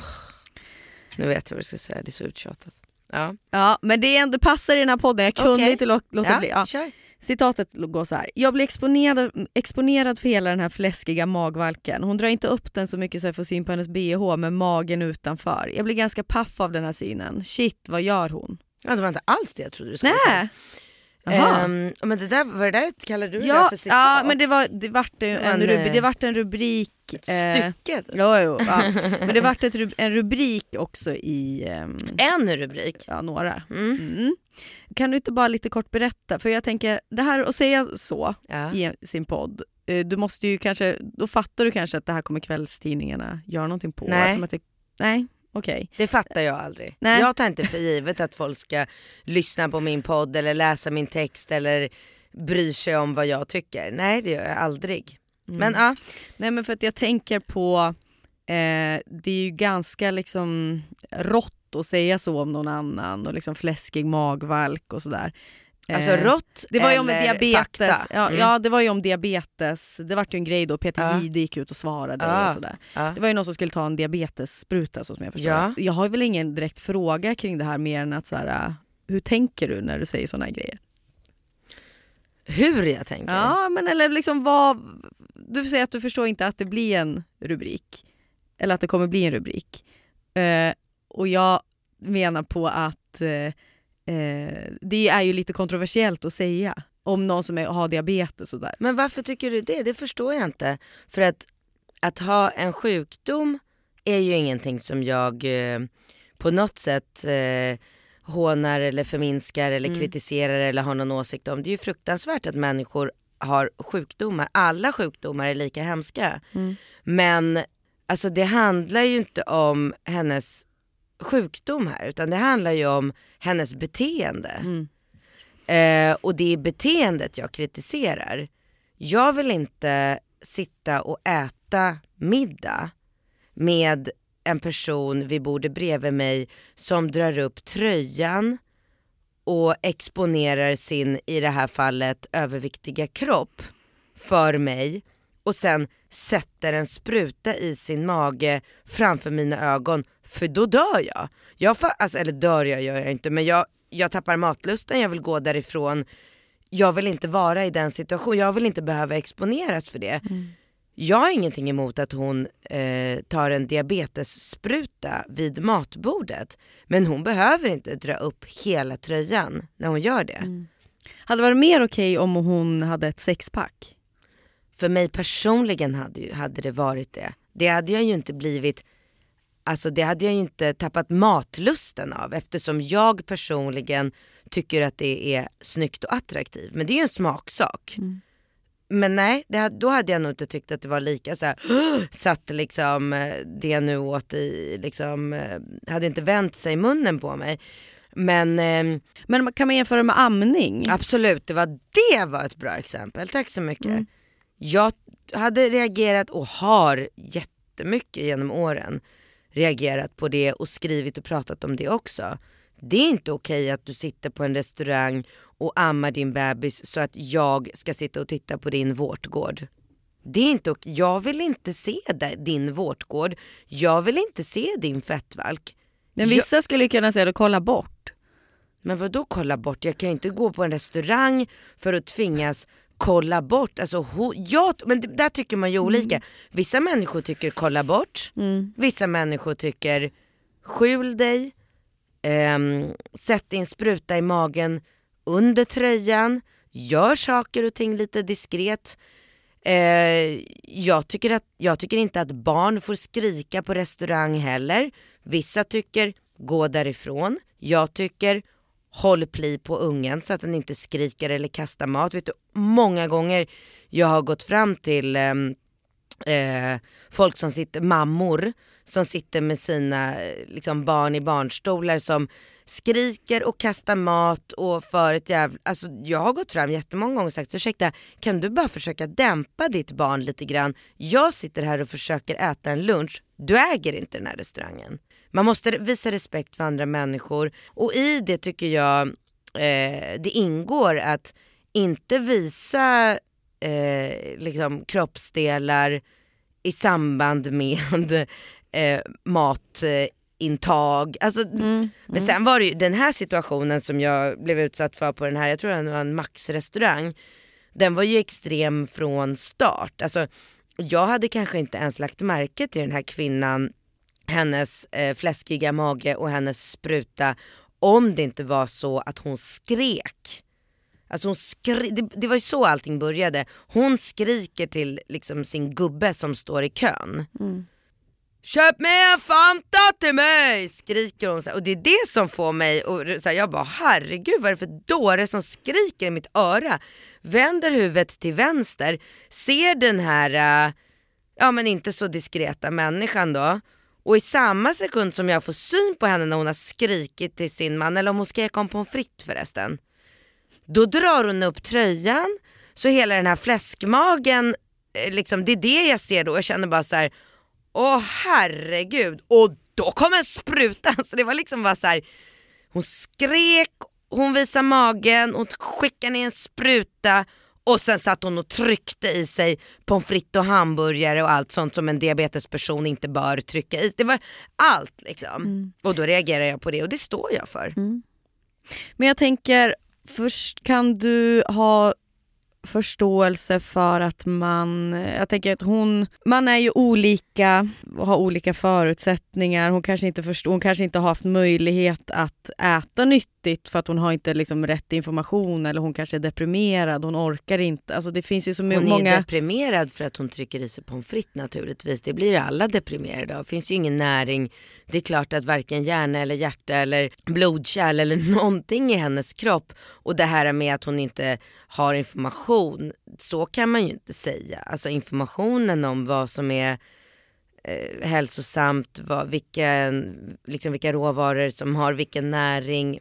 nu vet jag vad jag ska säga, det är så uttjatat. Ja, Ja, men det är ändå passar i den här podden. Jag kunde Okej. inte lå- låta ja, bli. Ja. kör. Citatet går så här. Jag blir exponerad, exponerad för hela den här fläskiga magvalken. Hon drar inte upp den så mycket så jag får syn på hennes bh med magen utanför. Jag blir ganska paff av den här synen. Shit, vad gör hon? Ja, det var inte alls det jag trodde du skulle säga. Nej! Ehm, men det där, var det där kallar du det ja, för citat? ja, men det, var, det, vart en, Men, rubrik, eh, det vart en rubrik. Ett eh, stycke? typ. Jo, jo, ja. Men det vart ett, en rubrik också i ehm, En rubrik? ja, några. Mm. Mm. Kan du inte bara lite kort berätta? För jag tänker, det här att säga så Ja. i sin podd, eh, du måste ju kanske, då fattar du kanske att det här kommer kvällstidningarna göra någonting på. Nej. Som att det, nej, okej. Det fattar jag aldrig. Nej. Jag tar inte för givet att folk ska lyssna på min podd eller läsa min text eller bry sig om vad jag tycker. Nej det gör jag aldrig. Mm. Men ja, Nej men för att jag tänker på, eh, det är ju ganska liksom rått att säga så om någon annan och liksom fläskig magvalk och sådär. Alltså Eh, rått Det var ju om diabetes. fakta. Ja, Mm. ja det var ju om diabetes. Det var ju en grej då, Peter Ja. Jihde gick ut och svarade Ja. och sådär. Ja. Det var ju någon som skulle ta en diabetesspruta så som jag förstår Ja. Jag har väl ingen direkt fråga kring det här mer än att så här, äh, hur tänker du när du säger sådana grejer? Hur jag tänker? Ja men eller liksom vad, du säger att du förstår inte att det blir en rubrik. Eller att det kommer bli en rubrik. Eh, och jag menar på att eh, eh, det är ju lite kontroversiellt att säga om någon som är, har diabetes och där. Men varför tycker du det? Det förstår jag inte. För att, att ha en sjukdom är ju ingenting som jag eh, på något sätt eh, hånar eller förminskar eller Mm. kritiserar eller har någon åsikt om. Det är ju fruktansvärt att människor har sjukdomar. Alla sjukdomar är lika hemska. Mm. Men alltså det handlar ju inte om hennes sjukdom här utan det handlar ju om hennes beteende. Mm. Eh, och det är beteendet jag kritiserar. Jag vill inte sitta och äta middag med en person vid bordet bredvid mig som drar upp tröjan och exponerar sin, i det här fallet, överviktiga kropp för mig och sen sätter en spruta i sin mage framför mina ögon, för då dör jag. jag fa- alltså, eller dör jag gör jag inte, men jag, jag tappar matlusten, jag vill gå därifrån. Jag vill inte vara i den situationen, jag vill inte behöva exponeras för det. Jag har ingenting emot att hon eh, tar en diabetesspruta vid matbordet. Men hon behöver inte dra upp hela tröjan när hon gör det. Hade det varit mer okej om hon hade ett sexpack? För mig personligen hade, hade det varit det. Det hade jag ju inte blivit, alltså det hade jag ju inte tappat matlusten av eftersom jag personligen tycker att det är snyggt och attraktivt. Men det är ju en smaksak. Men nej, det, då hade jag nog inte tyckt att det var lika så här, satt liksom eh, det nu åt i, liksom, eh, hade inte vänt sig i munnen på mig. Men ehm, Men kan man jämföra med amning? Absolut, det var, det var ett bra exempel. Tack så mycket. Jag hade reagerat och har jättemycket genom åren reagerat på det och skrivit och pratat om det också. Det är inte okej att du sitter på en restaurang och ammar din bebis så att jag ska sitta och titta på din vårtgård. Det är inte okej. Jag vill inte se din vårtgård. Jag vill inte se din fettvalk. Men vissa skulle ju kunna säga att kolla bort. Men vad då kolla bort? Jag kan ju inte gå på en restaurang för att tvingas kolla bort. Alltså, ho- jag, men det- där tycker man ju olika. Vissa människor tycker kolla bort. Vissa människor tycker skjul dig. ehm, sätt din spruta i magen under tröjan. Gör saker och ting lite diskret. Eh, jag, tycker att, jag tycker inte att barn får skrika på restaurang heller. Vissa tycker gå därifrån. Jag tycker håll pli på ungen så att den inte skriker eller kastar mat. Vet du, många gånger jag har gått fram till ehm, eh, folk som sitter, mammor som sitter med sina eh, liksom, barn i barnstolar som skriker och kastar mat och för ett jävla... Alltså, jag har gått fram jättemånga gånger och sagt ursäkta kan du bara försöka dämpa ditt barn lite grann? Jag sitter här och försöker äta en lunch, du äger inte den här restaurangen. Man måste visa respekt för andra människor och i det tycker jag eh, det ingår att inte visa eh, liksom kroppsdelar i samband med eh, matintag. Alltså, Mm. Men sen var det ju den här situationen som jag blev utsatt för på den här, jag tror det var en Max-restaurang. Den var ju extrem från start. Alltså, jag hade kanske inte ens lagt märke till den här kvinnan, hennes eh, fläskiga mage och hennes spruta om det inte var så att hon skrek. Alltså hon skri- det, det var ju så allting började. Hon skriker till liksom sin gubbe som står i kön. Köp med en Fanta till mig! Skriker hon så här. Och det är det som får mig och så här, jag bara herregud vad är det för dåre som skriker i mitt öra? Vänder huvudet till vänster, ser den här, äh, ja men inte så diskreta människan då. Och i samma sekund som jag får syn på henne när hon har skrikit till sin man, eller om hon skrek om pommes frites förresten. Då drar hon upp tröjan så hela den här fläskmagen, eh, liksom, det är det jag ser då. Jag känner bara så här, åh herregud. Och då kom en spruta. Så det var liksom bara så här, hon skrek, hon visade magen, hon skickade ner en spruta och sen satt hon och tryckte i sig pommes frites och hamburgare och allt sånt som en diabetesperson inte bör trycka i sig. Det var allt liksom. Och då reagerar jag på det och det står jag för. Men jag tänker, först kan du ha förståelse för att man, jag tänker att hon, man är ju olika och har olika förutsättningar. Hon kanske inte förstår, hon kanske inte har haft möjlighet att äta nyttigt för att hon har inte liksom rätt information eller hon kanske är deprimerad, hon orkar inte. Alltså det finns ju så Hon är många... deprimerad för att hon trycker i sig pommes frites naturligtvis. Det blir alla deprimerade av. Det finns ju ingen näring. Det är klart att varken hjärna eller hjärta eller blodkärl eller någonting i hennes kropp. Och det här med att hon inte har information. Så kan man ju inte säga. Alltså informationen om vad som är eh, hälsosamt, vad, vilka, liksom vilka råvaror som har vilken näring.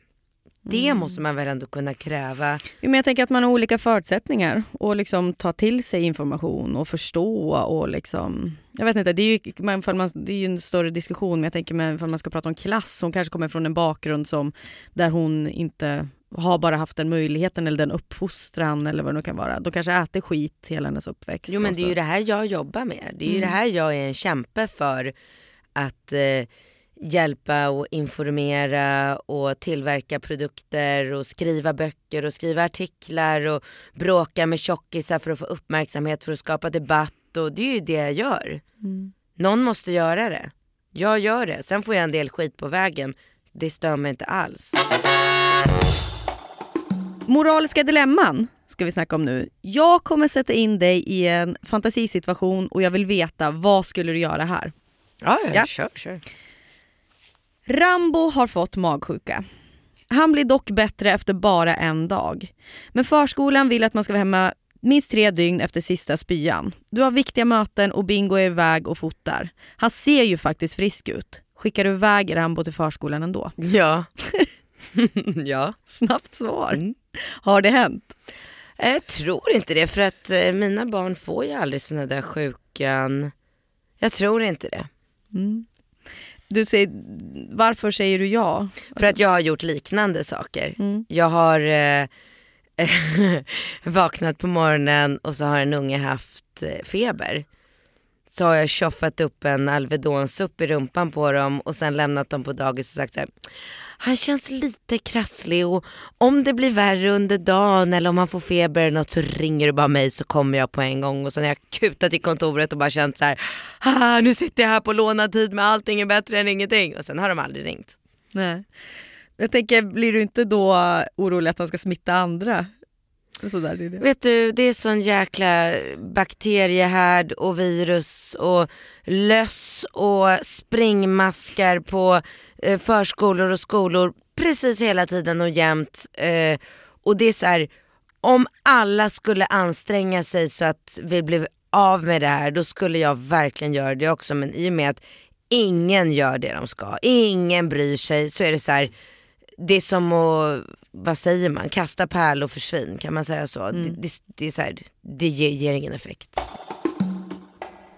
Det måste man väl ändå kunna kräva. Men jag tänker att man har olika förutsättningar och liksom ta till sig information och förstå och liksom... Jag vet inte, det är ju, man, det är ju en större diskussion men jag tänker med, för man ska prata om klass, hon kanske kommer från en bakgrund som där hon inte har bara haft den möjligheten eller den uppfostran eller vad det nu kan vara. Då kanske äter skit hela hennes uppväxt. Jo men det är ju det här jag jobbar med. Det är ju Mm. det här jag är en kämpe för. Att eh, hjälpa och informera och tillverka produkter och skriva böcker och skriva artiklar och bråka med tjockisar för att få uppmärksamhet för att skapa debatt. Och det är ju det jag gör. Mm. Någon måste göra det. Jag gör det. Sen får jag en del skit på vägen. Det stör mig inte alls. Moraliska dilemman ska vi snacka om nu. Jag kommer sätta in dig i en fantasisituation och jag vill veta vad skulle du göra här? Ja, ja, kör, kör. Rambo har fått magsjuka. Han blir dock bättre efter bara en dag. Men förskolan vill att man ska vara hemma minst tre dygn efter sista spyan. Du har viktiga möten och Bingo är iväg och fotar. Han ser ju faktiskt frisk ut. Skickar du iväg Rambo till förskolan ändå? Ja. ja. Snabbt svar. Mm. Har det hänt? Jag tror inte det för att eh, mina barn får ju aldrig såna där sjukan. Jag tror inte det. Du säger, varför säger du ja? För att jag har gjort liknande saker. Mm. Jag har eh, vaknat på morgonen och så har en unge haft eh, feber. Så har jag tjoffat upp en Alvedonsupp i rumpan på dem och sen lämnat dem på dagis och sagt så här. Han känns lite krasslig och om det blir värre under dagen eller om han får feber eller något så ringer du bara mig så kommer jag på en gång. Och sen har jag kutat i kontoret och bara känt så här. Ah, nu sitter jag här på lånad tid med allting är bättre än ingenting. Och sen har de aldrig ringt. Nej. Jag tänker, blir du inte då orolig att han ska smitta andra? Sådär, det är det. Vet du, det är sån jäkla bakteriehärd och virus och löss och springmaskar på eh, förskolor och skolor precis hela tiden och jämt. Eh, och det är så här, om alla skulle anstränga sig så att vi blev av med det här då skulle jag verkligen göra det också. Men i och med att ingen gör det de ska, ingen bryr sig så är det så här, det är som att, vad säger man, kasta pärlor för svin, kan man säga så? Det, det, det, är så här, det ger, ger ingen effekt.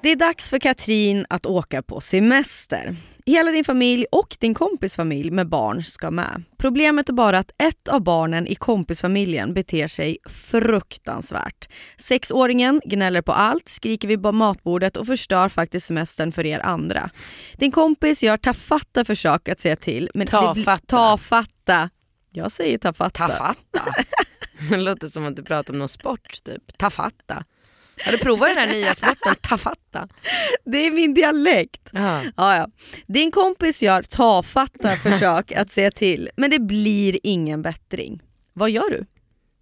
Det är dags för Katrin att åka på semester. Hela din familj och din kompis familj med barn ska med. Problemet är bara att ett av barnen i kompisfamiljen beter sig fruktansvärt. Sexåringen gnäller på allt, skriker vid matbordet och förstör faktiskt semestern för er andra. Din kompis gör tafatta försök att säga till. Men Tafatta. Tafatta. Jag säger tafatta. Tafatta. Det låter som att du pratar om någon sport typ. Tafatta. Har du provat den här nya sporten tafatta? Det är min dialekt. Ja. Ja, ja. Din kompis gör tafatta försök att säga till men det blir ingen bättring. Vad gör du?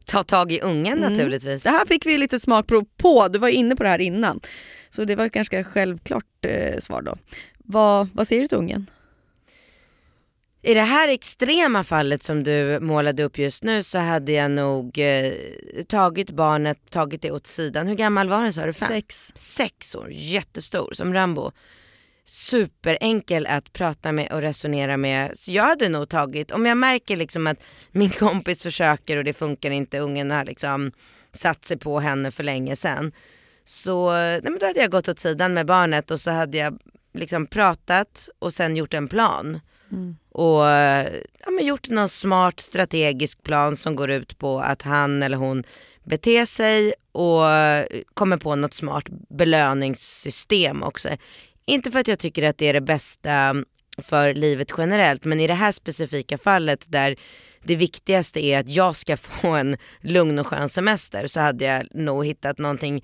Ta tag i ungen Mm. naturligtvis. Det här fick vi lite smakprov på, du var inne på det här innan. Så det var ett ganska självklart eh, svar då. Vad, vad säger du till ungen? I det här extrema fallet som du målade upp just nu så hade jag nog eh, tagit barnet, tagit det åt sidan. Hur gammal var den sa du? Fem? Sex. Sex år, jättestor som Rambo. Superenkel att prata med och resonera med. Så jag hade nog tagit, om jag märker liksom att min kompis försöker och det funkar inte, ungen har liksom satt sig på henne för länge sedan. Så nej men då hade jag gått åt sidan med barnet och så hade jag liksom pratat och sen gjort en plan. Och ja, men gjort någon smart strategisk plan som går ut på att han eller hon beter sig och kommer på något smart belöningssystem också. Inte för att jag tycker att det är det bästa för livet generellt men i det här specifika fallet där det viktigaste är att jag ska få en lugn och skön semester så hade jag nog hittat någonting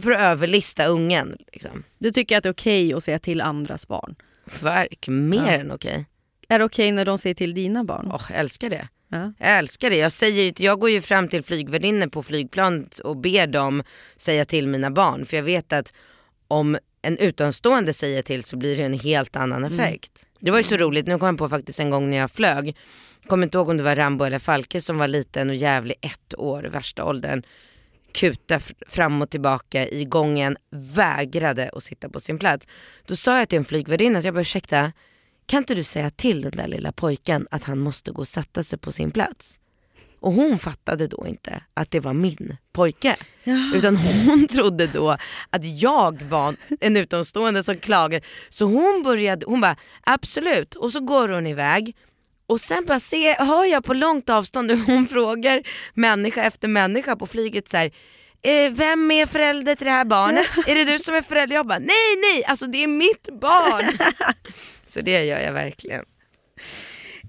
för att överlista ungen. Liksom. Du tycker att det är okej att säga till andras barn? Verk, mer Ja. än okej. Är det okej när de säger till dina barn? Åh, jag älskar det. Ja. Jag älskar det. Jag, säger, jag går ju fram till flygvärdinnor på flygplanet och ber dem säga till mina barn. För jag vet att om en utomstående säger till så blir det en helt annan effekt. Det var ju så roligt, nu kom jag på faktiskt en gång när jag flög. Kommer inte ihåg om det var Rambo eller Falke som var liten och jävlig ett år, värsta åldern. Kuta fram och tillbaka i gången, vägrade att sitta på sin plats. Då sa jag till en flygvärdinna, jag bara ursäkta, kan inte du säga till den där lilla pojken att han måste gå och sätta sig på sin plats? Och hon fattade då inte att det var min pojke. Utan hon trodde då att jag var en utomstående som klagade. Så hon började, hon bara absolut och så går hon iväg. Och sen bara se, hör jag på långt avstånd hur hon frågar människa efter människa på flyget så här. Eh, vem är förälder till det här barnet? Är det du som är förälder? Jag bara nej nej, alltså det är mitt barn. så det gör jag verkligen.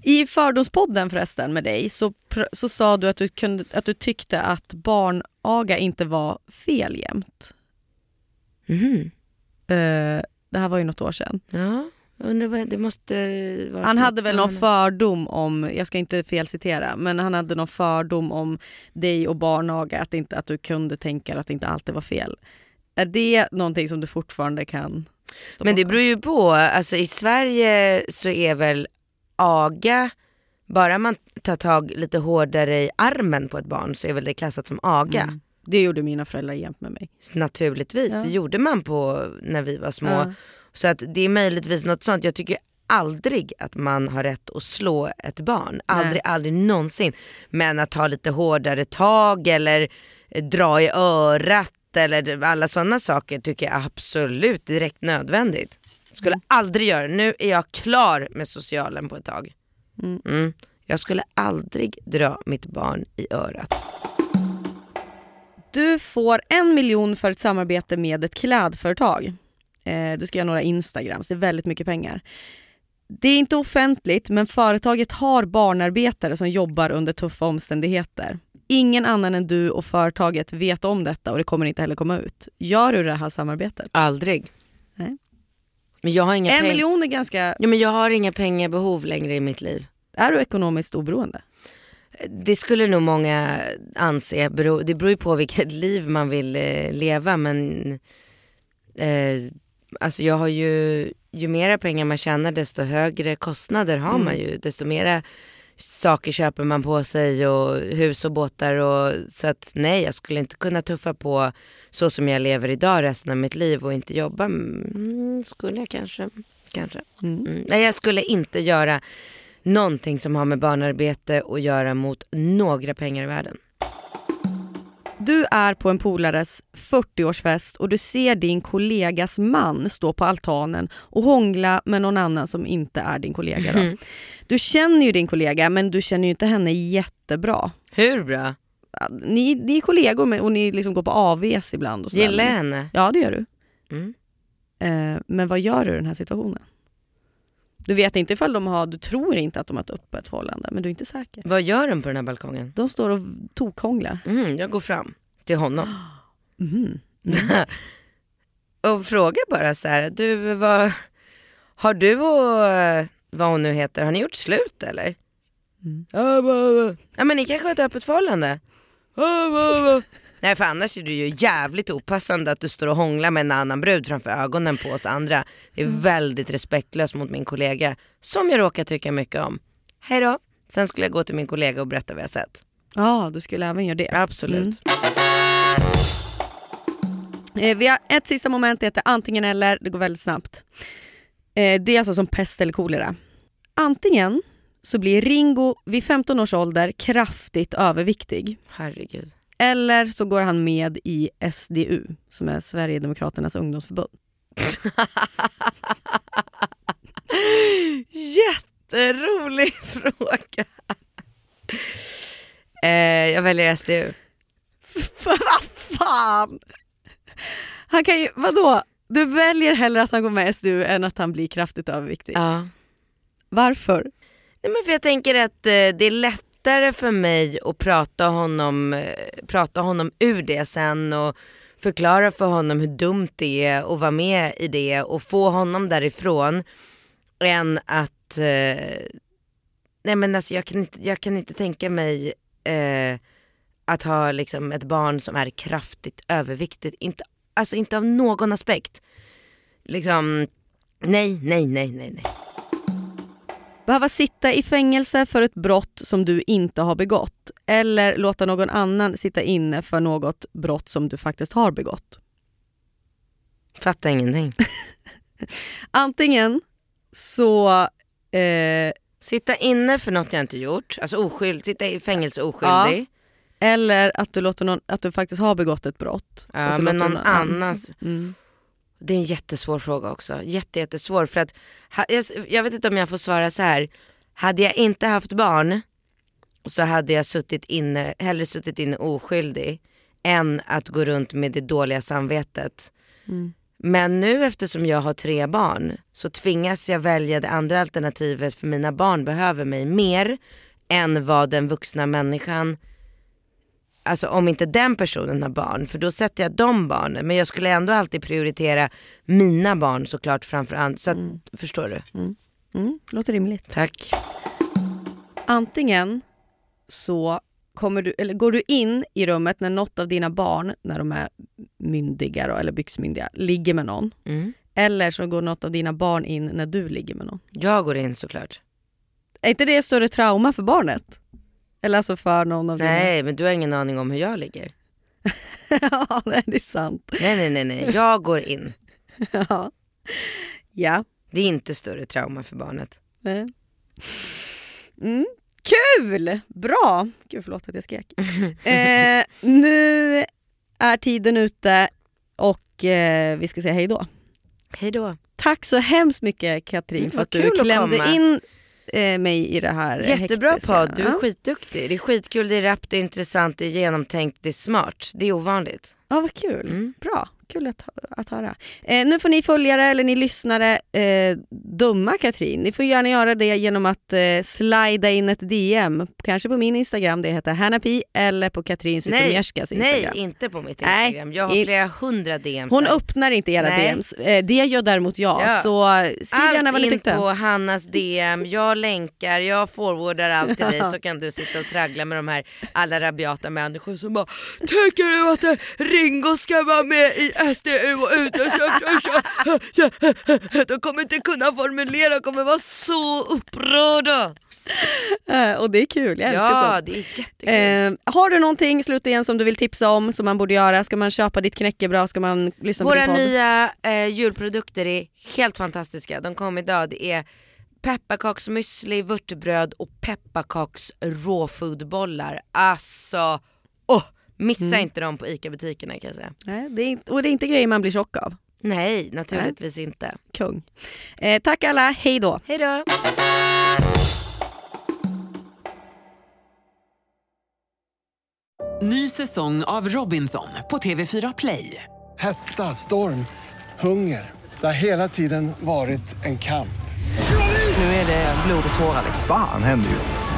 I Fördomspodden förresten med dig så, så sa du att du, kunde, att du tyckte att barnaga inte var fel jämt. Mhm. Eh, det här var ju något år sedan. Ja, undrar vad, det måste vara Han hade väl någon fördom om, jag ska inte felcitera, men han hade någon fördom om dig och barnaga, att, inte, att du kunde tänka att det inte alltid var fel. Är det någonting som du fortfarande kan stå Men det bakom? beror ju på, alltså i Sverige så är väl aga, bara man tar tag lite hårdare i armen på ett barn så är väl det klassat som aga. Mm. Det gjorde mina föräldrar jämt med mig. Naturligtvis, Ja. det gjorde man på när vi var små. Ja. Så att det är möjligtvis något sånt. Jag tycker aldrig att man har rätt att slå ett barn. Aldrig, aldrig någonsin. Men att ta lite hårdare tag eller dra i örat eller alla sådana saker tycker jag absolut direkt nödvändigt. Skulle Mm. aldrig göra det. Nu är jag klar med socialen på ett tag. Mm. Mm. Jag skulle aldrig dra mitt barn i örat. Du får en miljon för ett samarbete med ett klädföretag. Eh, du ska göra några instagrams, det är väldigt mycket pengar. Det är inte offentligt men företaget har barnarbetare som jobbar under tuffa omständigheter. Ingen annan än du och företaget vet om detta och det kommer inte heller komma ut. Gör du det här samarbetet? Aldrig. Nej. Men jag har inga En miljon är ganska... Ja, men jag har inga pengabehov längre i mitt liv. Är du ekonomiskt oberoende? Det skulle nog många anse. Det beror ju på vilket liv man vill eh, leva men eh, alltså jag har ju, ju mera pengar man tjänar desto högre kostnader har man ju. Desto mera saker köper man på sig och hus och båtar och så att nej jag skulle inte kunna tuffa på så som jag lever idag resten av mitt liv och inte jobba. Mm, skulle jag kanske. kanske. Mm. Nej jag skulle inte göra någonting som har med barnarbete att göra mot några pengar i världen. du är på en polares 40-årsfest och du ser din kollegas man stå på altanen och hångla med någon annan som inte är din kollega. Då. Du känner ju din kollega men du känner ju inte henne jättebra. Hur bra? Ni, ni är kollegor med, och ni liksom går på AVs ibland. Och sådär. Gillar jag henne? Ja det gör du. Mm. Eh, men vad gör du i den här situationen? Du vet inte ifall de har, du tror inte att de har ett öppet förhållande men du är inte säker. Vad gör de på den här balkongen? De står och tokhånglar. Mm, jag går fram till honom Mhm. och frågar bara så här, du vad, har du och vad hon nu heter, har ni gjort slut eller? Mm. Ja men ni kanske har ett öppet förhållande? Nej för annars är det ju jävligt opassande att du står och hånglar med en annan brud framför ögonen på oss andra. Det är Mm. väldigt respektlöst mot min kollega som jag råkar tycka mycket om. Hej då. Sen skulle jag gå till min kollega och berätta vad jag sett. Ja, du skulle även göra det. Absolut. Eh, vi har ett sista moment, det heter antingen eller, det går väldigt snabbt. Eh, det är alltså som pest eller kolera. Antingen så blir Ringo vid 15 års ålder kraftigt överviktig. Herregud. Eller så går han med i SDU, som är Sverigedemokraternas ungdomsförbund. Jätterolig fråga. Eh, jag väljer SDU. Vad fan! Han kan ju, vadå? Du väljer hellre att han går med i SDU än att han blir kraftigt överviktig. Ja. Varför? Nej, men för jag tänker att eh, det är lättare för mig att prata honom, eh, prata honom ur det sen och förklara för honom hur dumt det är att vara med i det och få honom därifrån än att eh, Nej men alltså jag kan inte, jag kan inte tänka mig eh, att ha liksom ett barn som är kraftigt överviktigt. Inte, alltså inte av någon aspekt. Liksom, nej, nej, nej, nej, nej. Behöva sitta i fängelse för ett brott som du inte har begått eller låta någon annan sitta inne för något brott som du faktiskt har begått. Fattar ingenting. Antingen så... Eh, Sitta inne för något jag inte gjort, alltså oskyld, sitta i fängelse oskyldig. eller att du, låter någon, att du faktiskt har begått ett brott. Ja, men någon annan- annans. Mm. Det är en jättesvår fråga också. Jätte, jättesvår för att, jag vet inte om jag får svara så här. Hade jag inte haft barn så hade jag suttit inne, hellre suttit inne oskyldig än att gå runt med det dåliga samvetet. Mm. Men nu eftersom jag har tre barn så tvingas jag välja det andra alternativet för mina barn behöver mig mer än vad den vuxna människan Alltså om inte den personen har barn, för då sätter jag de barnen. Men jag skulle ändå alltid prioritera mina barn såklart framför andra. Så att, Förstår du? Mm, låter rimligt. Tack. Antingen så kommer du, eller går du in i rummet när något av dina barn, när de är myndiga då, eller byxmyndiga, ligger med någon. Mm. Eller så går något av dina barn in när du ligger med någon. Jag går in såklart. Är inte det större trauma för barnet? Eller alltså för någon av Nej men du har ingen aning om hur jag ligger. dina... ja, nej, det är sant. Nej nej nej, nej. jag går in. ja. ja. Det är inte större trauma för barnet. Nej. Mm. Kul! Bra! Gud förlåt att jag skrek. eh, nu är tiden ute och eh, vi ska säga hej då. Hej då. Tack så hemskt mycket Katrin för att du klämde in eh, mig i det här Jättebra hektiska. podd, du är skitduktig. Det är skitkul, det är rappt, det är intressant, det är genomtänkt, det är smart. Det är ovanligt. Ja, vad kul. Mm. Bra. Kul att, att höra. Eh, nu får ni följare eller ni lyssnare eh, dumma Katrin. Ni får gärna göra det genom att eh, slida in ett DM. Kanske på min Instagram, det heter Hannapi, eller på Katrin Zytomierskas nej, Instagram. inte på mitt Nej, Instagram. Jag har i- flera hundra DMs Hon där. öppnar inte era Nej. DMs. Eh, det gör däremot jag. Ja. Så skriv gärna vad ni in tyckte. på Hannas DM, jag länkar, jag forwardar allt till dig så kan du sitta och traggla med de här alla rabiata människor som bara Tänker du att eh, Ringo ska vara med i SDU och ute? De kommer inte kunna formulera, kommer vara så upprörda. Eh, och det är kul, jag älskar Ja sånt. det är jättekul. Eh, har du någonting slutligen som du vill tipsa om som man borde göra? Ska man köpa ditt knäckebröd? Ska man lyssna Våra på nya eh, julprodukter är helt fantastiska. De kom idag. Det är pepparkaksmüsli, vörtbröd och pepparkaks råfoodbollar. Alltså, åh, Missa Mm. inte dem på ICA-butikerna kan jag säga. Nej, det är, inte- och det är inte grejer man blir tjock av. Nej, naturligtvis inte. Kung. Eh, tack alla, hej då. Hej då! Ny säsong av Robinson på TV4 Play. Hetta, storm, hunger. Det har hela tiden varit en kamp. Nu är det blod och tårar. liksom. Fan händer just nu.